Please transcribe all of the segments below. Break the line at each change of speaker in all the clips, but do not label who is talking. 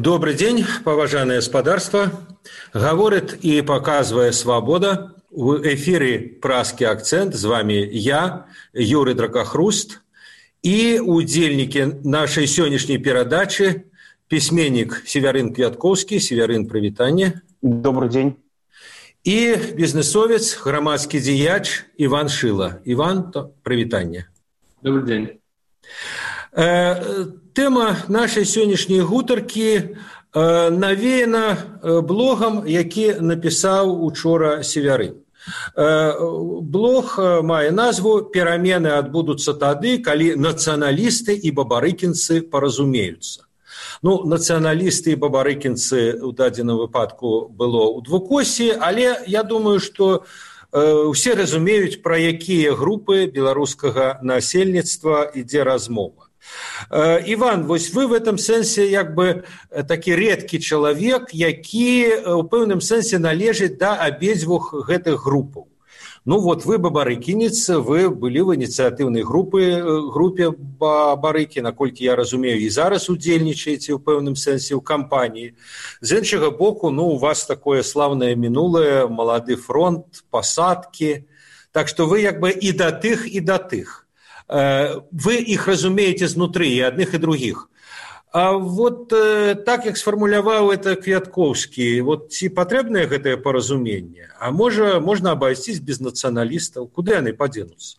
Добрый день, поважанное господарство. Говорит и показывая свобода. В эфире «Праский акцент». С вами я, Юрий Дракохруст. И удельники нашей сегодняшней передачи письменник Северин Квятковский. Северин, привитание.
Добрый день.
И бизнесовец, громадский дияч Иван Шила. Иван, то привитание.
Добрый день.
Тэма нашай сённяшняй гутаркі э, навеяна э, блогам, які напісаў учора севяры. Э, блог мае назву перамены адбудуцца тады, калі нацыяналісты і бабарыкінцы паразумеюцца. Ну, нацыяналісты і бабарыкінцы ў дадзеным выпадку было ў двукосі, але я думаю, што ўсе разумеюць, пра якія групы беларускага насельніцтва ідзе размова. Іван, вось вы в этом сэнсе як бы такі рэдкі чалавек, які ў пэўным сэнсе належыць да абедзвюх гэтых групаў. Ну вот вы бабарыкінец, вы былі в ініцыятыўнай групы групе бабарыкі, наколькі я разумею, і зараз удзельнічаеце ў пэўным сэнсе ў кампаніі. З іншага боку, ну у вас такое славнае мінулае, малады фронт, пасадкі. Так што вы як бы і да тых і да тых. Э, вы их разумеете знутры и одних и других. А вот э, так як сфармуляваў это квятковскі вот ці патрэбнае гэтае паразуменне а можа можна абайсціць без нацыяналістаў куды яны падзенуцца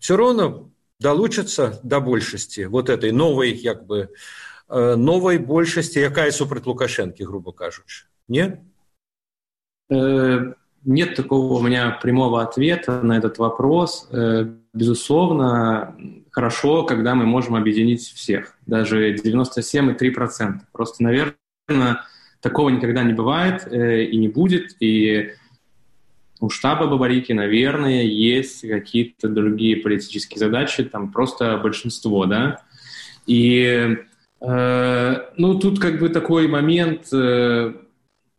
все роўно далучацца да большасці вот этой новой як бы э, новой большасці якая супраць лукашэнкі грубо кажучы не
нет такого у меня прямого ответа на этот вопрос. Э, безусловно, хорошо, когда мы можем объединить всех, даже 97,3%. Просто, наверное, такого никогда не бывает э, и не будет. И у штаба Бабарики, наверное, есть какие-то другие политические задачи, там просто большинство, да. И, э, ну, тут как бы такой момент... Э,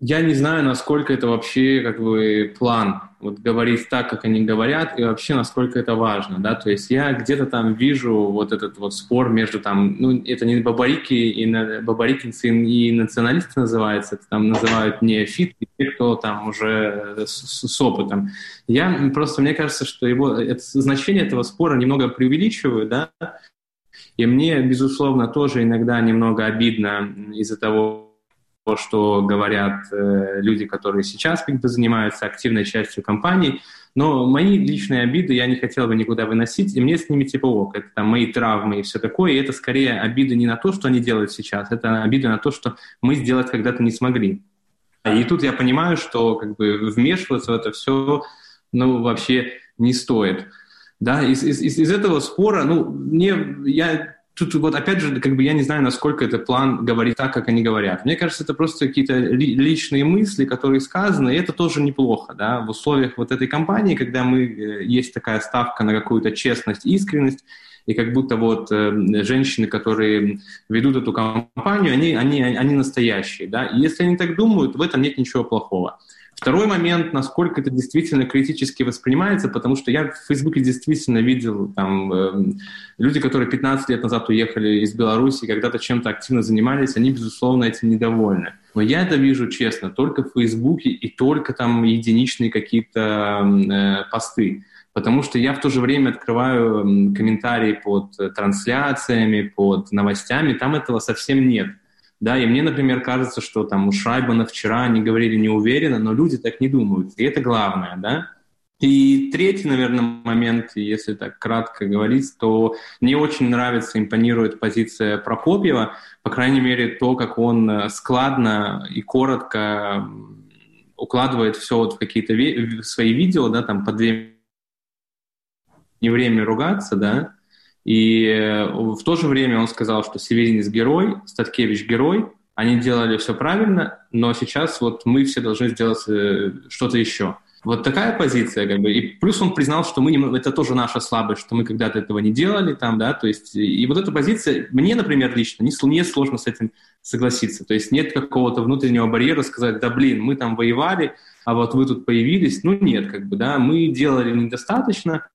я не знаю, насколько это вообще как бы план, вот говорить так, как они говорят, и вообще насколько это важно, да, то есть я где-то там вижу вот этот вот спор между там, ну, это не бабарики и на, бабарикинцы и националисты называется, это там называют не фит, те, кто там уже с, с опытом. Я просто, мне кажется, что его, это, значение этого спора немного преувеличиваю, да, и мне, безусловно, тоже иногда немного обидно из-за того, то, что говорят э, люди, которые сейчас как бы занимаются активной частью компании. Но мои личные обиды я не хотел бы никуда выносить, и мне с ними типа ок, это там мои травмы и все такое, и это скорее обиды не на то, что они делают сейчас, это обиды на то, что мы сделать когда-то не смогли. И тут я понимаю, что как бы вмешиваться в это все, ну, вообще не стоит. Да, из, из, из этого спора, ну, мне, я тут вот опять же, как бы я не знаю, насколько этот план говорит так, как они говорят. Мне кажется, это просто какие-то ли, личные мысли, которые сказаны, и это тоже неплохо, да, в условиях вот этой кампании, когда мы, э, есть такая ставка на какую-то честность, искренность, и как будто вот э, женщины, которые ведут эту кампанию, они, они, они настоящие, да, и если они так думают, в этом нет ничего плохого. Второй момент, насколько это действительно критически воспринимается, потому что я в Фейсбуке действительно видел там э, люди, которые 15 лет назад уехали из Беларуси, когда-то чем-то активно занимались, они, безусловно, этим недовольны. Но я это вижу честно только в Фейсбуке и только там единичные какие-то э, посты. Потому что я в то же время открываю комментарии под трансляциями, под новостями, там этого совсем нет. Да, и мне, например, кажется, что там у Шайбана вчера они говорили неуверенно, но люди так не думают. И это главное, да. И третий, наверное, момент, если так кратко говорить, то мне очень нравится, импонирует позиция Прокопьева, по крайней мере, то, как он э, складно и коротко укладывает все вот в какие-то свои видео, да, там по две не время ругаться, да, и э, в то же время он сказал, что Северинец герой, Статкевич герой, они делали все правильно, но сейчас вот мы все должны сделать э, что-то еще. Вот такая позиция, как бы. И плюс он признал, что мы не, это тоже наша слабость, что мы когда-то этого не делали, там, да, то есть, и вот эта позиция, мне, например, лично, не, не сложно с этим согласиться. То есть нет какого-то внутреннего барьера сказать, да, блин, мы там воевали, а вот вы тут появились. Ну, нет, как бы, да, мы делали недостаточно,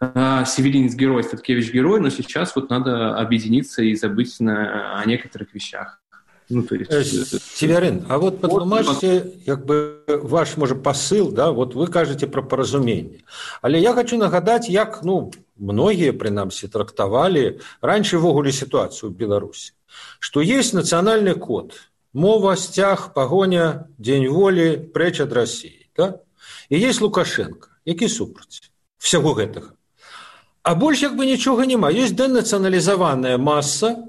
Северинец герой, Статкевич герой, но сейчас вот надо объединиться и забыть на, о некоторых вещах.
Ну, то есть... Э, Северин, а вот патлумачце як бы ваш можа посыл да вот вы кажаце про паразуменне але я хочу нагадаць як ну многія прынамсі трактавалі раньше ввогуле сітуацыю в беларусі что есть нацыянальны код мова сцяг пагоня дзень волі прэч ад россии да? і есть лукашенко які супраць всяго гэтага а больш як бы нічога няма есть дэнацыяналізаваная масса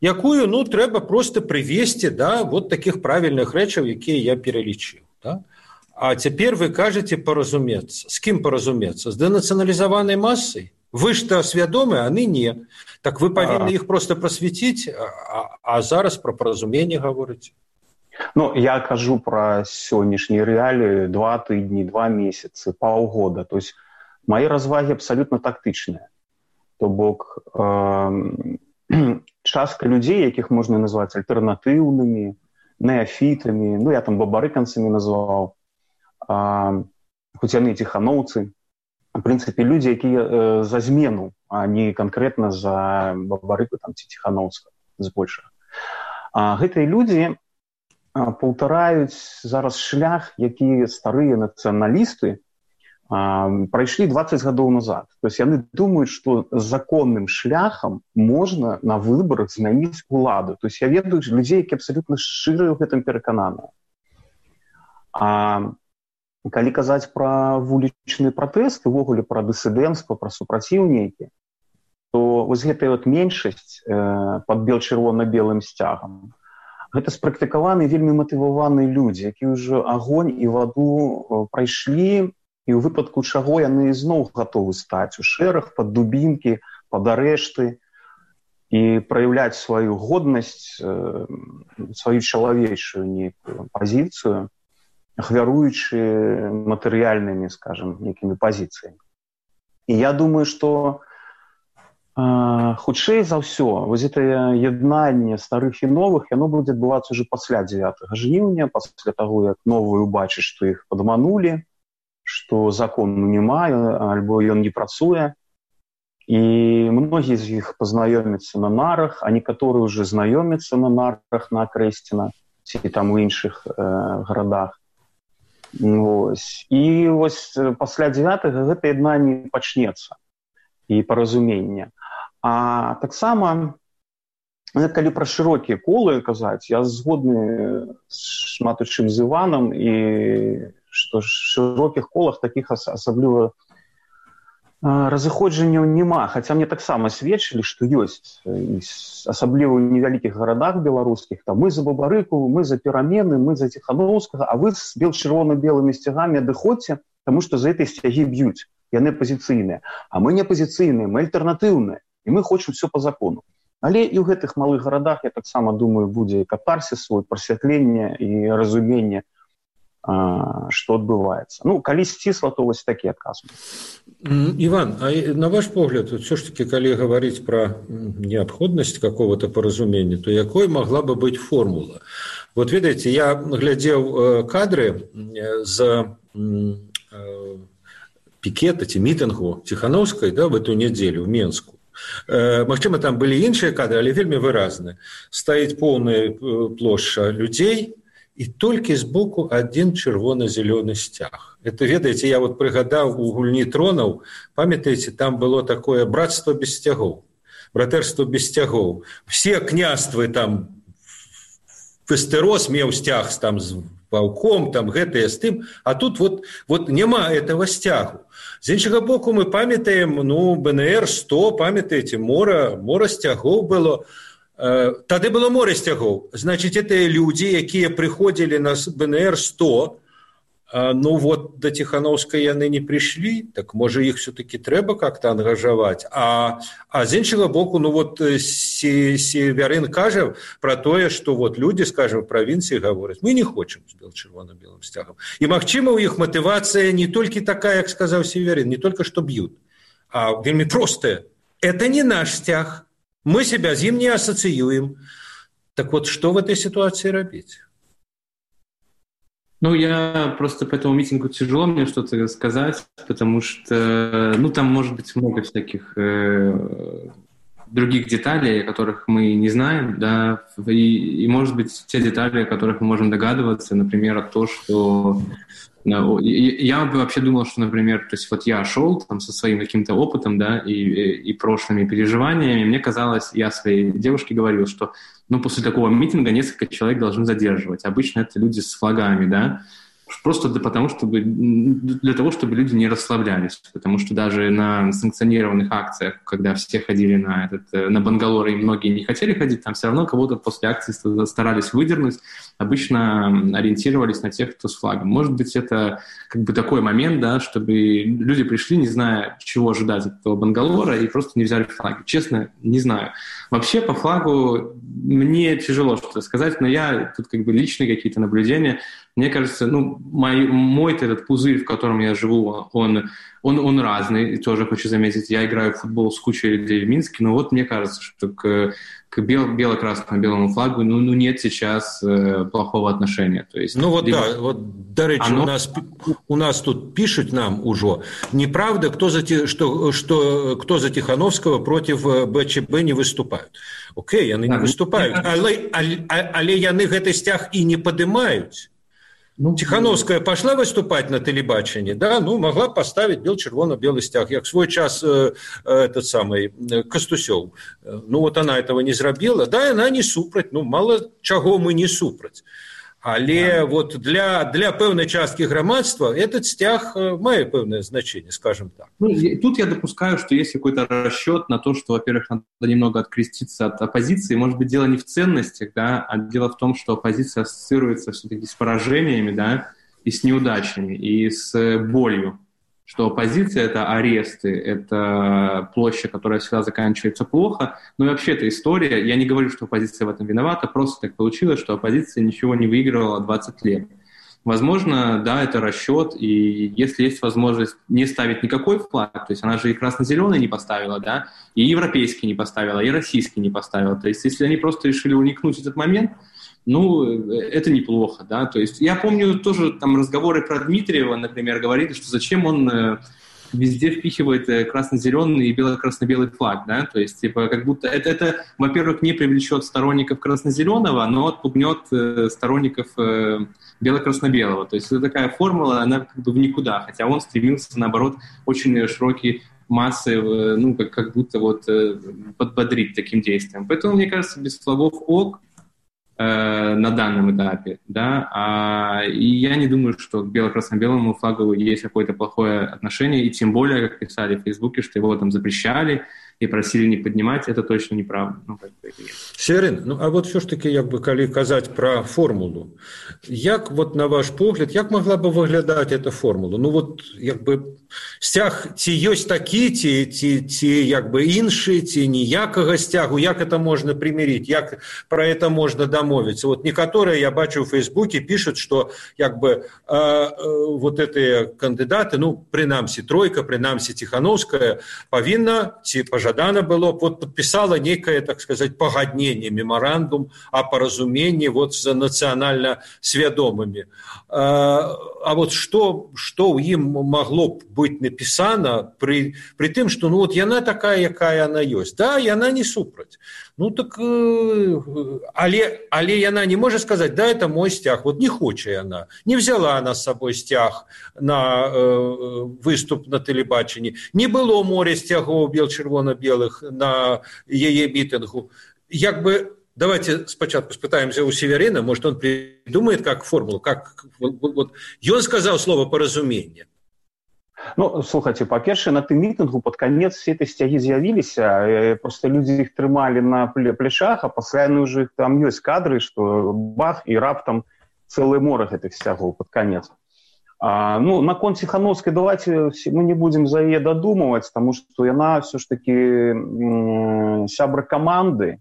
якую ну трэба просто прывесці да вот таких правільных рэчаў якія я пералічыў да? А цяпер вы кажаце паразумецца з кім паразумецца з дэнацыяналізаванай масай вы ж то свядомы а ны не так вы павінны іх просто прасвяціць а, а зараз про паразуменне гаворыць
Ну я кажу про сённяшнія рэаліі два тыдні два месяцы паўгода то есть мои развагі абсалютна тактычныя. То бок э, частка людзей якіх можна назваць альтэрнатыўнымі неафітамі ну я там бабарыканцамі назваў хоць яны ціханаўцы в прынцыпе людзі якія э, за змену а не канкрэтна за бабарыку там ці ціханаўска збольшага. Гэтыя людзі паўтараюць зараз шлях які старыя нацыяналісты прайшлі 20 гадоў назад. То есть яны думаюць что законным шляхам можна на выборах змяніць уладу. То есть я ведаю людзей які абсолютно шчыры ў гэтым перакананы. Калі казаць про вулічны пратэст увогуле пра дысідэнцтва пра супраціў нейкі то вось гэтая вот меншасць э, под бел чырвона-белым сцягам гэта спрактыкаваны вельмі матываваны людзі які ўжо агонь і ваду э, прайшлі і ў выпадку чаго яны ізноў гатовы стаць у шэраг пад дубінкі пад арэшты і праяўляць сваю годнасць э, сваю чалавечую нейкую пазіцыю ахвяруючы матэрыяльнымі скажем нейкімі пазіцыямі. І я думаю что э, хутчэй за ўсё воз гэтае яднанне старых і новых яно будзе адбывацца уже пасля 9 жніўня пасля таго як новую убачыць што іх падманулі што закону няма альбо ён не працуе. І многія з іх пазнаёмяцца на нарах а некаторыя уже знаёмяцца на нарах на крэсціна ці там у іншых э, гарадах і вось пасля 9 гэта адна не пачнецца і паразумення а таксама калі пра шырокія колы казаць я згодны шмат у чым з іванам і што шырокіх колах такіх асабліва разыходжанняў няма хаця мне таксама сведчылі што ёсць асабліва ў невялікіх гарадах беларускіх там мы за бабарыку мы за перамены мы за ціхановскага а вы з бел чырвона-белымі сцягамі адыходзьце таму што за этой сцягі б'юць яны пазіцыйныя а мы не пазіцыйныя мы альтэрнатыўныя і мы хочам все по закону. Але і ў гэтых малых гарадах я таксама думаю будзе катарсе свой прасвятленне і разуменне что адбываецца ну калі сцісла то вось такі адказ
Іван а на ваш погляд все ж таки калі гаварыць про неабходнасць какого-то паразумення то якой могла бы быть формула? Вот ведаеце я глядзеў э, кадры за э, пікета ці мітынгу ціхановскай да в эту нядзелю в менску э, Магчыма там былі іншыя кадры але вельмі выразны. Стаіць поўная плошча людзей і толькі збоку адзін чырвона-зялёны сцяг. Это ведаеце, я вот прыгадаў у гульні тронаў, памятаеце, там было такое братство без сцягоў, братэрство без сцягоў. Все княствы там фестерос меў сцяг там з паўком там гэтыя з тым, а тут вот, вот няма этого сцягу. З іншага боку мы памятаем ну БНР 100 памятаеце мора мора сцягоў было тады было море сцягоў. Значит это людзі якія прыходзілі на бнр 100 ну вот да ціхановскай яны не прыйшлі так можа іх все-таки трэба как-то ангажаваць а а з іншага боку ну вот северын кажа про тое что вот люди скажем правінцыі гавораць мы не хочам з бел чырвона-белым сцягам і магчыма у іх матывацыя не толькі такая як сказаў северын не только что б'ют а вельмі простая. Это не наш сцяг мы себя з ім не асацыюем так вот что в этой ситуации рабіць
Ну, я просто по этому митингу тяжело мне что-то сказать, потому что, ну, там может быть много всяких э, других деталей, о которых мы не знаем, да, и, и, может быть, те детали, о которых мы можем догадываться, например, то, что я бы вообще думал, что, например, то есть вот я шел там со своим каким-то опытом, да, и, и, и прошлыми переживаниями, мне казалось, я своей девушке говорил, что, ну, после такого митинга несколько человек должны задерживать. Обычно это люди с флагами, да, Просто для, потому, чтобы, для того, чтобы люди не расслаблялись. Потому что даже на санкционированных акциях, когда все ходили на, этот, э, на Бангалор, и многие не хотели ходить, там все равно кого-то после акции старались выдернуть. Обычно ориентировались на тех, кто с флагом. Может быть, это как бы такой момент, да, чтобы люди пришли, не зная, чего ожидать от этого Бангалора, и просто не взяли флаги. Честно, не знаю. Вообще, по флагу мне тяжело что-то сказать, но я тут как бы личные какие-то наблюдения – мне кажется, ну, мой, мой этот пузырь, в котором я живу, он, он, он разный. Тоже хочу заметить, я играю в футбол с кучей людей в Минске, но вот мне кажется, что к, к бел, бело-красному-белому флагу ну, ну, нет сейчас э, плохого отношения. То есть,
ну вот либо... да, вот, до речи, Оно... у, нас, у нас тут пишут нам уже, неправда, кто за, что, что, кто за Тихановского против э, БЧБ не выступают. Окей, они да, не выступают, але, але, але яны гэты сцяг і не падымаюць. Ну, Тихановская пошла выступать на телебачении, да, ну, могла поставить бел червоно белый стяг, как свой час э, э, этот самый э, Костусев. Ну, вот она этого не зрабила, да, она не супрать, ну, мало чего мы не супрать. Але вот для, для пэўнай часткі грамадства этот сцяг э, мае пэўнае значение скажем так
ну, тут я допускаю что есть какой-то расчет на то что во-первых надо немного откреститься от оппозиции может быть дело не в ценностях да а дело в том что оппозиция ассоциируется все-таки с поражениями да и с неудачами и с болью что оппозиция – это аресты, это площадь, которая всегда заканчивается плохо. И вообще эта история, я не говорю, что оппозиция в этом виновата, просто так получилось, что оппозиция ничего не выигрывала 20 лет. Возможно, да, это расчет, и если есть возможность не ставить никакой флаг, то есть она же и красно-зеленый не поставила, да, и европейский не поставила, и российский не поставила. То есть если они просто решили уникнуть этот момент – ну, это неплохо, да, то есть я помню тоже там разговоры про Дмитриева, например, говорили, что зачем он э, везде впихивает э, красно-зеленый и бело-красно-белый флаг, да, то есть, типа, как будто это, это во-первых, не привлечет сторонников красно-зеленого, но отпугнет э, сторонников бело-красно-белого, то есть это такая формула, она как бы в никуда, хотя он стремился, наоборот, очень широкий массы, ну, как, как будто вот подбодрить таким действием. Поэтому, мне кажется, без флагов ок, Э, на данном этапе, да, а, и я не думаю, что к бело-красно-белому флагу есть какое-то плохое отношение, и тем более, как писали в Фейсбуке, что его там запрещали, и просили не поднимать, это точно неправда. Ну, как бы,
Серин, ну, а вот все ж таки, як бы, коли казать про формулу, як вот на ваш погляд, як могла бы выглядать эта формула? Ну, вот, як бы, сцяг, ці ёсць такі, ці, ці, ці як бы іншы, ці ніякага сцягу, як это можно примирить, як про это можно домовиться? Вот некоторые, я бачу в Фейсбуке, пишут, что, як бы, э, э, вот эти кандидаты, ну, принамсі, тройка, принамсі, Тихановская, повинна, ці, пожалуйста, жадана было вот подписала некое так сказать пагаднение меморандум о паразумении вот за нацыянальна свядомыми а, а вот что что у ім могло быть написано при при тым что ну вот яна такая якая она есть? Да и она не супраць ну так э, але але яна не может сказать да это мой стяг вот не хоча она не взяла она с собой стяг на э, выступ на телебаченні не было море сцягов бел чырвона-белых на яе мітынгу. Як бы давайте спочатку спытаемся у северина может он придумает как формулу как вот, вот, он сказал слово поразумение
Ну слухайте па-першае на тым мітынгу под конец все этой сцягі з'явіліся э, просто людзі іх трымалі на плечах а пасля ну уже там ёсць кадры что бах і раптам цэлы мора гэтых сцягоў под конец а, ну наконт ціхановскай давайте мы не будем за яе дадумываць тому что яна все ж таки сябра команды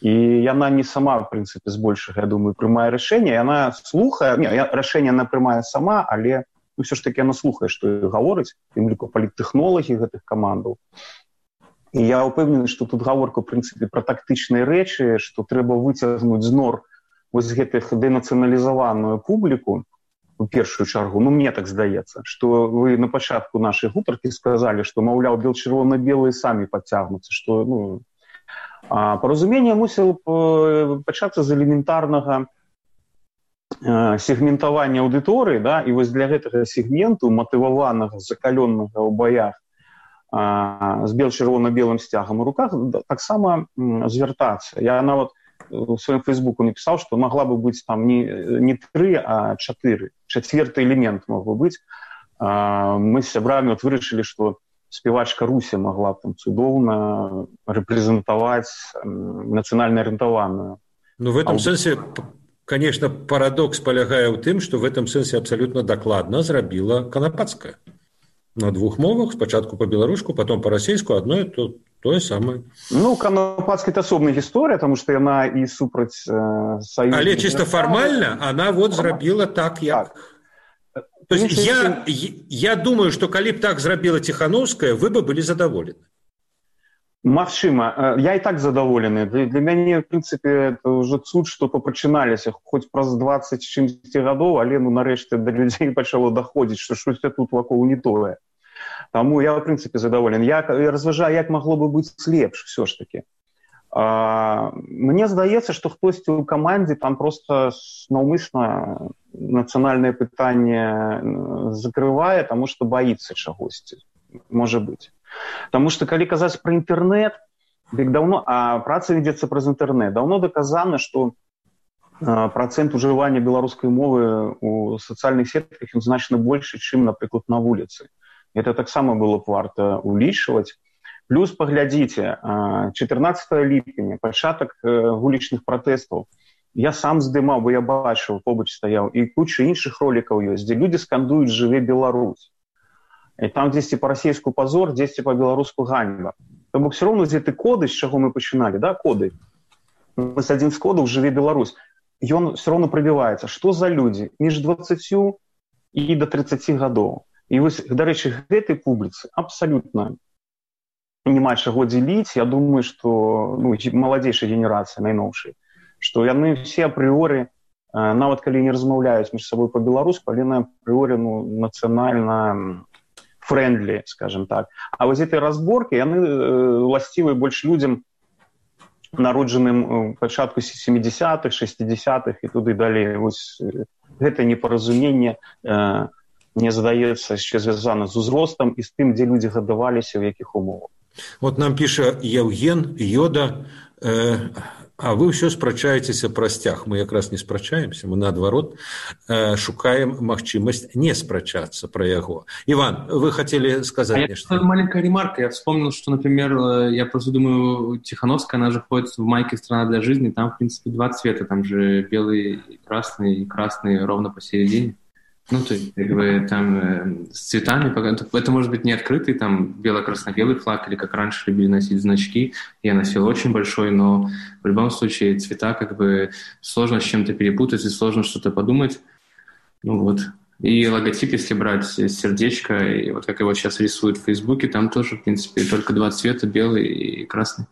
і яна не сама в прынцыпе збольшага я думаю прымае рашэнне. Яна слухае рашэнне она прымае сама але у ну, все ж таки она слухае что гаворыць тым ліку паліттэхнолагі гэтых камандаў і я упэўнены что тут гаворка прынцыпе пра тактычныя рэчы что трэба выцягнуць з нор вось гэтых дэнацыяналізаваную публіку у першую чаргу. Ну мне так здаецца что вы на пачатку нашай гутаркі сказалі что маўляў бел чырвона-белыя самі падцягнуцца что ну паразуменне мусіл пачацца з элементарнага сегментавання аўдыторыі да і вось для гэтага сегменту матываванага закаленнага ў баях з бел чырвона-белым сцягам у руках таксама звяртацца я нават у сваім фейсбуку напісаў што магла бы быць там не не тры а чатыры чацверты элемент мог бы быць а, мы з сябрамі вот вырашылі што спявачка руся могла там цудоўна рэпрэзентаваць нацыянальна арыентаваную
ну в этом а, сэнсе конечно парадокс палягае ў тым што в этом сэнсе абсалютна дакладна зрабіла канапацкая на двух мовах спачатку по-беларуску потом по-расейску одно то тое самае
ну канападская асобная гісторыя тому что яна і супраць э,
саюз... але чисто фармальна она вот зрабіла так як. Так. то есть я я думаю что калі б так зрабіла тихохановская вы бы былі задаволены
Магчыма я і так задаволены для мяне в прынцыпе уже цуд что папачыналіся хоць праз 20 чымсьці гадоў але ну нарэшце да людзей пачало даходзіць что штосьці тут вакол не тое Таму я в прынцыпе задаволен я разважаю як магло бы быць лепш все ж таки а, Мне здаецца што хтосьці ў камандзе там просто наўмысна нацыянальнае пытанне закрывае таму што баіцца чагосьці можа быць Таму што калі казаць пра інтэрнет дык даўно а праца вядзецца праз інтэрнет даўно даказана што процент ужывання беларускай мовы у сацыяльных сетках ён значна больше чым напрыклад на вуліцы это таксама было б варта улічваць плюс паглядзіце 14 ліпеня пачатак вулічных пратэстаў я сам здымаў бо я бачыў побач стаяў і куча іншых ролікаў ёсць дзе людзі скандуюць жыве Беларусь там дзесьці па-расейску пазор дзесьці па-беларуску ганьба то бок все роўно дзе ты коды з чаго мы пачыналі да коды с адзін з кодаў жыве Беларусь ён все роўно прабіваецца што за людзі між 20 і до 30 гадоў і вось дарэчы гэтай публіцы абсалютна няма чаго дзеліць я думаю что ну, маладзейшая генерацыя найноўшай што яны все апрыоры нават калі не размаўляюць між сабой по-беларуску але на апрыоры ну, нацыянальна френдлі скажем так. А вось этой разборки яны уласцівы больш людзям народжаным пачатку 70-х 60-х і туды далей вось гэта непаразуменне э, мне здаецца яшчэ звязана з узростам і з тым дзе людзі гадаваліся ў якіх умовах.
Вот нам піша евген йода э, а вы ўсё спрачаецеся пра сцяг мы якраз не спрачаемся мы наадварот э, шукаем магчымасць не спрачацца пра яго иван вы хотели сказать
нечто? маленькая ремарка я вспомнил что например э, я просто думаю тихохановская она же ходит в майке страна для жизни там в принципе два цвета. Там же белый и красный и красный ровно посередине Ну, то есть, как бы, там, э, с цветами, это может быть не открытый, там, бело-красно-белый флаг, или как раньше любили носить значки, я носил очень большой, но в любом случае цвета, как бы, сложно с чем-то перепутать, и сложно что-то подумать, ну, вот. И логотип, если брать сердечко, и вот как его сейчас рисуют в Фейсбуке, там тоже, в принципе, только два цвета, белый и красный.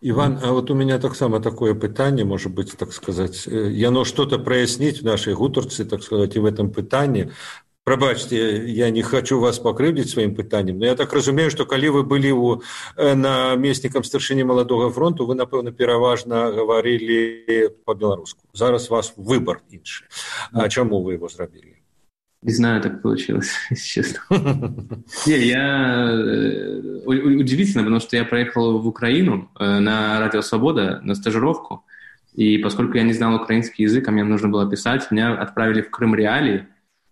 Иван, а вот у меня так само такое пытание, может быть, так сказать, э, яно что-то прояснить в нашей гутарцы, так сказать, и в этом пытании. Пробачьте, я не хочу вас покрывдить своим пытанием, но я так разумею, что коли вы были у э, наместником старшини молодого фронту, вы, напевно, переважно говорили по-белорусски. Зараз у вас выбор инший. А чему вы его сделали?
Не знаю, так получилось, если честно. Не, я... Э, удивительно, потому что я проехал в Украину э, на Радио Свобода на стажировку, и поскольку я не знал украинский язык, а мне нужно было писать, меня отправили в Крым Реалии.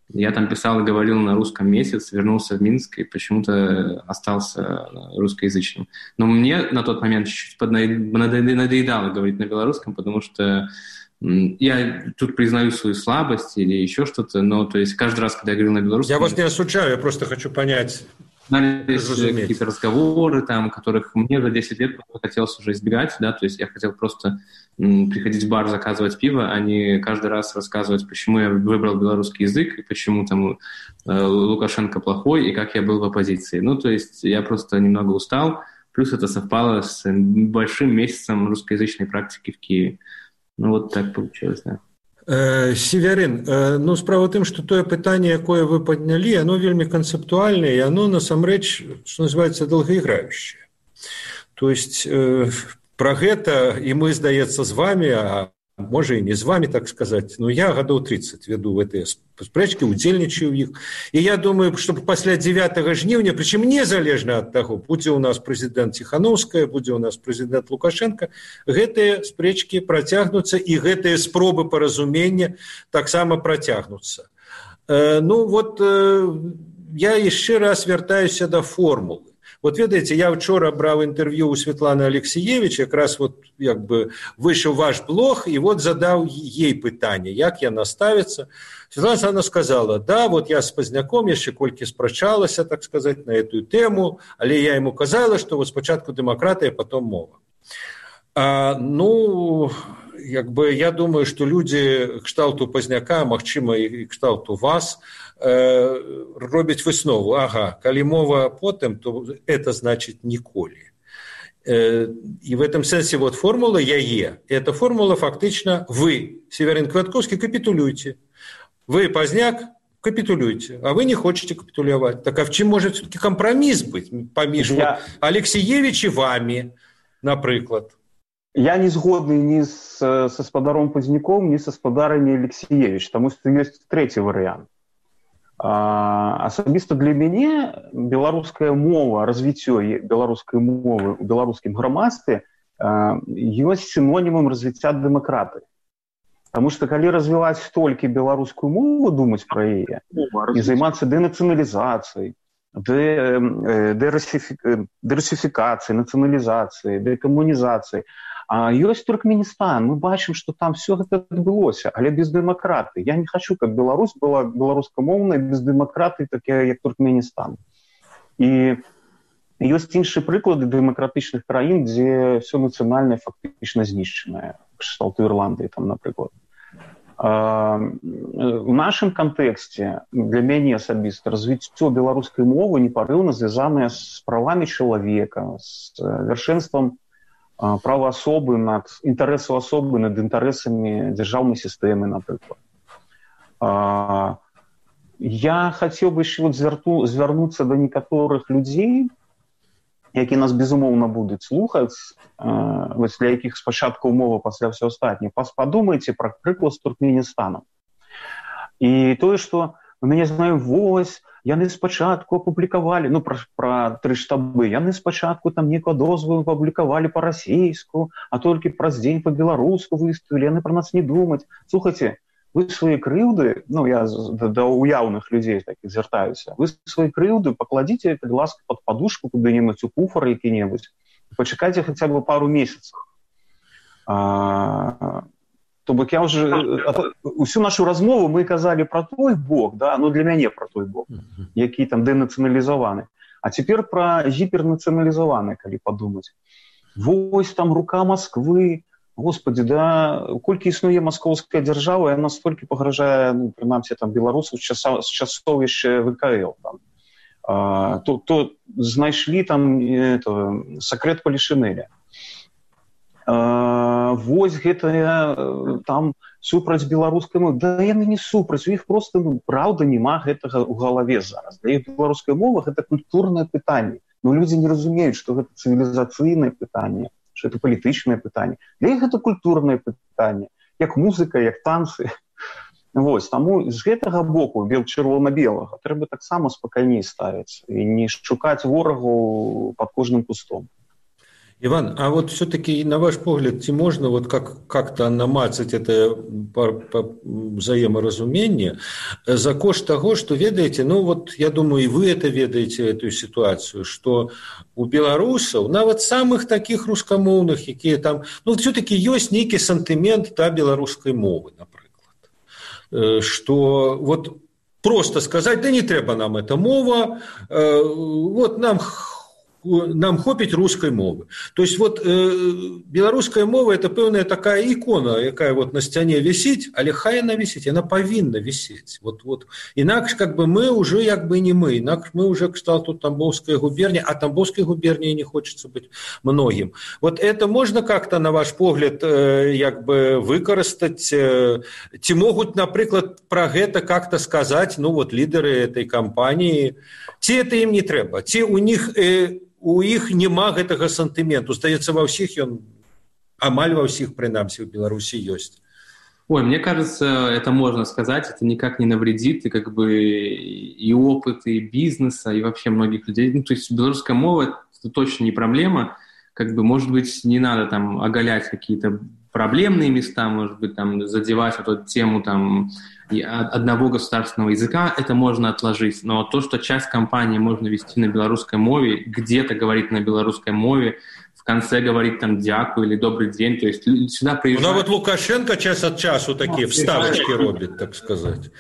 Я там писал и говорил на русском месяц, вернулся в Минск и почему-то остался русскоязычным. Но мне на тот момент чуть-чуть надоедало говорить на белорусском, потому что я тут признаю свою слабость или еще что-то, но то есть каждый раз, когда я говорил на белорусском...
Я вас не осуждаю, я просто хочу понять.
какие-то разговоры, там, которых мне за 10 лет хотелось уже избегать, да, то есть я хотел просто приходить в бар, заказывать пиво, а не каждый раз рассказывать, почему я выбрал белорусский язык, и почему там э, Лукашенко плохой, и как я был в оппозиции. Ну, то есть я просто немного устал, плюс это совпало с большим месяцем русскоязычной практики в Киеве. Ну, вот так получилось, да.
северын ну справа тым что тое пытанне якое вы паднялі оно вельмі канцэптуальнае і оно насамрэч что называется долгоіграющее то есть про гэта і мы здаецца з вами а можа і не з вами так сказаць но я гадоў 30 веду в этой спрэчкі удзельнічаю іх. І я думаю чтобы пасля 9 жніўня прычым незалежна ад таго будзе у нас прэзідэнт ціхановская будзе у нас прэзідэнт лукашенко гэтыя спрэчкі працягнуцца і гэтыя спробы паразумення таксама працягнуцца. Э, ну вот э, я яшчэ раз вяртаюся да формулы вот ведаеце я учора браў інтэрв'ю у светланы алексеевич якраз вот як бы выйшаў ваш блог і вот задаў ей пытанне як яна ставіцца светлана она сказала да вот я с пазняком яшчэ колькі спрачалася так сказать на эту тэму але я ему казала что вот спачатку дэмакратыя потом мова а, ну як бы я думаю что людзі кшталту пазняка магчыма і кшталту вас э, робяць выснову ага калі мова потым то это значит ніколі э, і в этом сэнсе вот формула яе эта формула фактычна вы северин кваткоўскі капітулюйте вы пазняк капітулюйте а вы не хочете капітуляваць так а в чым может все-таки кампраміс быть паміж я... алексеевич і вами напрыклад
я не згодны ні з са спадаром пазняком ні са спадарамі алексеевич таму што ёсць трэці варыянт асабіста для мяне беларуская мова развіццё беларускай мовы у беларускім грамадстве ёсць сінонімам развіцця дэмакраты Таму што калі развіваць толькі беларускую мову думаць пра яе і займацца дэнацыяналізацыяй дэрасіфікацыі нацыяналізацыі дэкамунізацыі А ёсць туркменістан мы бачым что там все гэта адбылося але без дэмакраты я не хочу как Беларусь была беларускамоўная без дэмакраты такая як туркменістан і ёсць іншыя прыклады дэмакратычных краін дзе все нацыянальна фактычна знішчанае кшталту ірландыі там напрыклад у нашым кантэксце для мяне асабіста развіццё беларускай мовы непарыўна звязаная з правамі чалавека з вяршэнствам права асобы над інтарэсу асобы над інтарэсамі дзяржаўнай сістэмы напрыклад. Я хацеў бы яшчэ вот звярту звярнуцца да некаторых людзей які нас безумоўна будуць слухаць вось для якіх спачатку умова пасля ўсё астатні падумайце пра прыклад з туркменістанам і тое што мяне знаю вось яны спачатку апублікавалі ну пра, пра тры штабы. Яны спачатку там некую дозву публікавалі па-расейску а толькі праз дзень па-беларуску выставілі яны пра нас не думаць. Слухайце вы свае крыўды ну я да, да уяўных людзей так звяртаюся. Вы свае крыўды пакладзіце калі ласка под падушку куды-небудзь у куфар які-небудзь. Пачакайце хаця бы пару месяцаў то бок я уже усю нашу размову мы казалі про той бок да ну для мяне про той бок які там дэнацыяналізаваны а цяпер про гіпернацыяналізаваны калі падумаць. Вось там рука москвы господи да колькі існуе маскоўская дзяржава я настолькі пагражае ну, прынамсі там беларусаў часа з часоў яшчэ вКл там. А, то то знайшлі там это сакрэт палішынеля вось гэтая там супраць беларускай мовы да яны не супраць у іх просто ну, праўда няма гэтага ў галаве зараз. Да іх беларускай мова гэта культурнае пытанне но людзі не разумеюць што гэта цывілізацыйнае пытанне что это палітычнае пытанне для іх гэта культурнае пытанне як музыка як танцы. Вось таму з гэтага боку бел чырвона-белага трэба таксама спакайней ставіць і не шукаць ворагу под кожным кустом
Иван, а вот все-таки, на ваш погляд, ці можно вот как, как-то намацать это по, по взаиморазумение за кошт того, что ведаете, ну вот я думаю, и вы это ведаете, эту ситуацию, что у белорусов, на вот самых таких русскомовных, какие там, ну все-таки есть некий сантимент да, белорусской мовы, например, что вот просто сказать, да не треба нам эта мова, вот нам нам хопіць рускай мовы. То есть вот э, беларуская мова это пэўная такая ікона якая вот на сцяне вісіць але хай яна вісіць яна павінна вісець вот вот. Інакш как бы мы уже як бы не мы інакш мы уже кстал тут тамбовская губерния а тамбовской губернии не хочется быть многим. Вот это можно как-то на ваш погляд э, як бы выкарыстаць э, ці могуць напрыклад про гэта как-то сказать ну вот лидеры этой кампании ці это им не трэба ці у них э, у іх няма гэтага сантыменту здаецца ва ўсіх ён амаль ва ўсіх прынамсі в беларусі ёсць
Ой, мне кажется, это можно сказать, это никак не навредит и как бы и опыт, и бизнеса, и вообще многих людей. Ну, то есть белорусская мова — это точно не проблема. Как бы, может быть, не надо там оголять какие-то проблемные места, может быть, там задевать вот эту тему там одного государственного языка, это можно отложить. Но то, что часть компании можно вести на белорусской мове, где-то говорить на белорусской мове, конце говорит там «дяку» или «добрый день». То есть сюда приезжают...
Ну, вот Лукашенко час от часу такие вставочки робит, так сказать.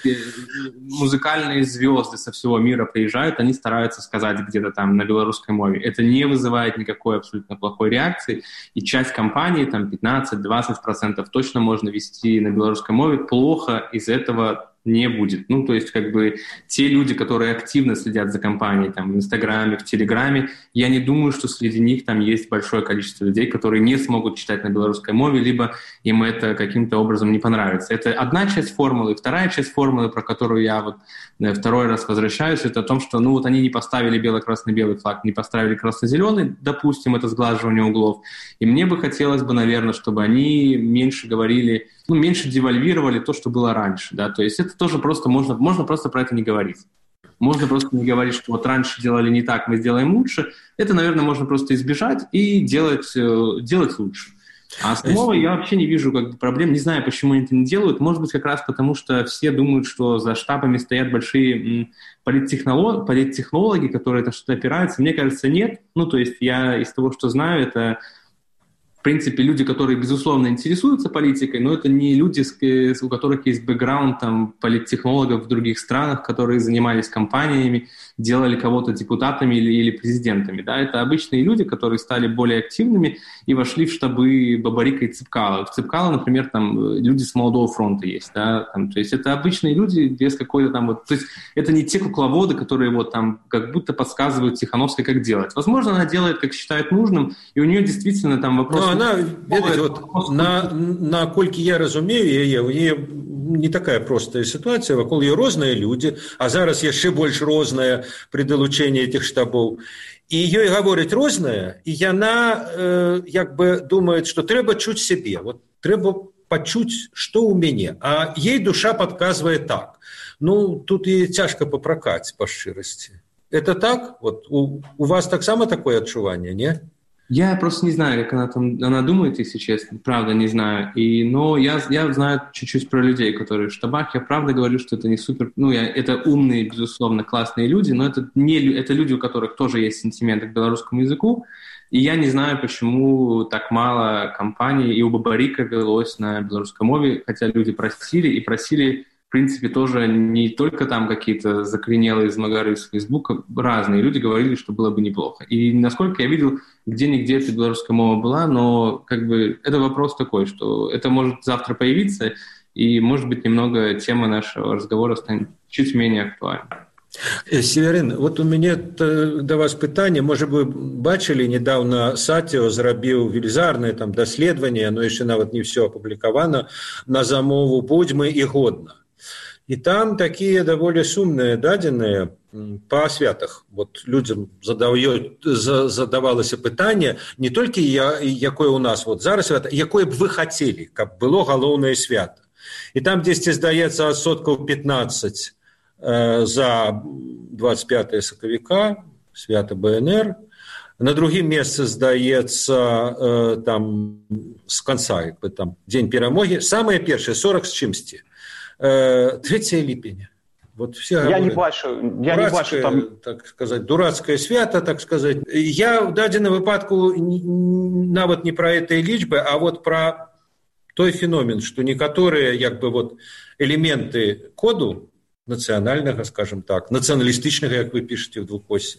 Музыкальные звезды со всего мира приезжают, они стараются сказать где-то там на белорусской мове. Это не вызывает никакой абсолютно плохой реакции. И часть компании, там 15-20% точно можно вести на белорусской мове. Плохо из этого не будет. Ну, то есть, как бы, те люди, которые активно следят за компанией, там, в Инстаграме, в Телеграме, я не думаю, что среди них там есть большое количество людей, которые не смогут читать на белорусской мове, либо им это каким-то образом не понравится. Это одна часть формулы. Вторая часть формулы, про которую я вот э, второй раз возвращаюсь, это о том, что, ну, вот они не поставили бело-красно-белый флаг, не поставили красно-зеленый, допустим, это сглаживание углов. И мне бы хотелось бы, наверное, чтобы они меньше говорили ну, меньше девальвировали то, что было раньше, да, то есть это тоже просто можно, можно просто про это не говорить. Можно просто не говорить, что вот раньше делали не так, мы сделаем лучше. Это, наверное, можно просто избежать и делать, э, делать лучше. А самого я вообще не вижу как бы, проблем, не знаю, почему они это не делают. Может быть, как раз потому, что все думают, что за штабами стоят большие политтехнолог, политтехнологи, которые это что-то опираются. Мне кажется, нет. Ну, то есть я из того, что знаю, это принципе, люди, которые, безусловно, интересуются политикой, но это не люди, у которых есть бэкграунд там, политтехнологов в других странах, которые занимались компаниями, делали кого-то депутатами или, или президентами. Да? Это обычные люди, которые стали более активными и вошли в штабы Бабарика и Цепкала. В Цепкала, например, там люди с Молодого фронта есть. Да? Там, то есть это обычные люди без какой-то там... Вот, то есть это не те кукловоды, которые вот там как будто подсказывают Тихановской, как делать. Возможно, она делает, как считает нужным, и у нее действительно там вопрос... Но
она, ведаете, вот, на, на колькі я разумею яе, у нее не такая простая ситуация, вакол ее розныя люди, а зараз яшчэ больш розная при далучэнні этих штабоў. І ёй гаворыць розная і яна э, як бы думает что трэба чуць сябе. Вот трэба пачуць что у мяне. А ей душа подказвае так. Ну тут і цяжка папракаць па шчырасці. Это так? Вот у, у вас таксама такое адчуванне не
Я просто не знаю, как она там она думает, если честно. Правда, не знаю. И, но я, я знаю чуть-чуть про людей, которые в штабах. Я правда говорю, что это не супер... Ну, я, это умные, безусловно, классные люди, но это, не, это люди, у которых тоже есть сентименты к белорусскому языку. И я не знаю, почему так мало компаний и у Бабарика велось на белорусском мове, хотя люди просили и просили принципе, тоже не только там какие-то закоренелые измагары с Фейсбука, разные люди говорили, что было бы неплохо. И насколько я видел, где-нигде эта белорусская мова была, но как бы это вопрос такой, что это может завтра появиться, и, может быть, немного тема нашего разговора станет чуть менее актуальной.
Э, Северин, вот у мяне да вас пытанне можа вы бачылі недавно саціо зрабіў велізарнае там даследаванне но яшчэ нават не все апублікавана на замову будзьмы і годна і там такія даволі сумныя дадзеныя па святах вот людзям задаю за, задавалася пытанне не толькі я якое у нас вот зараз свята якое б вы хацелі каб было галоўнае свята. І там дзесьці здаецца адсоткаў 15 э, за 25 сакавіка свята бнр на другім месцы здаецца э, там з канца як бы там дзень перамогі самае першае 40 з чымсьці 3 ліпеня вот все
я говорят, не бачу я не бачу там.
так сказать дурацкое свято так сказать. Я в дадзеным выпадку нават не про этой лічбы а вот про той феномен что некаторыя як бы вот элементы коду нацыянальнага скажем так нацыяналістычнага як вы пішаце в двухосе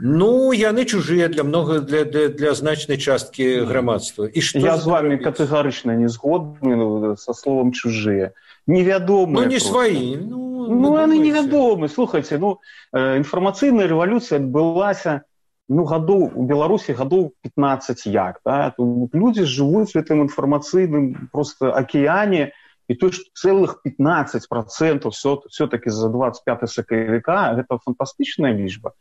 Ну яны чужыя для много для, для, для значнай часткі грамадства. І
што я з вами катэгарычна не згодны ну, са словом чужыя невядомы
ну, не сваі ну,
ну яны невядомы. Слухайте ну інфармацыйная рэвалюцыя адбылася ну гадоў у беларусі гадоў 15 як да? людзі жывуць гэтым інфармацыйным просто акіяне і то цэлых 15 процентов все все таки за 25 сакавіка гэта фантастычная лічба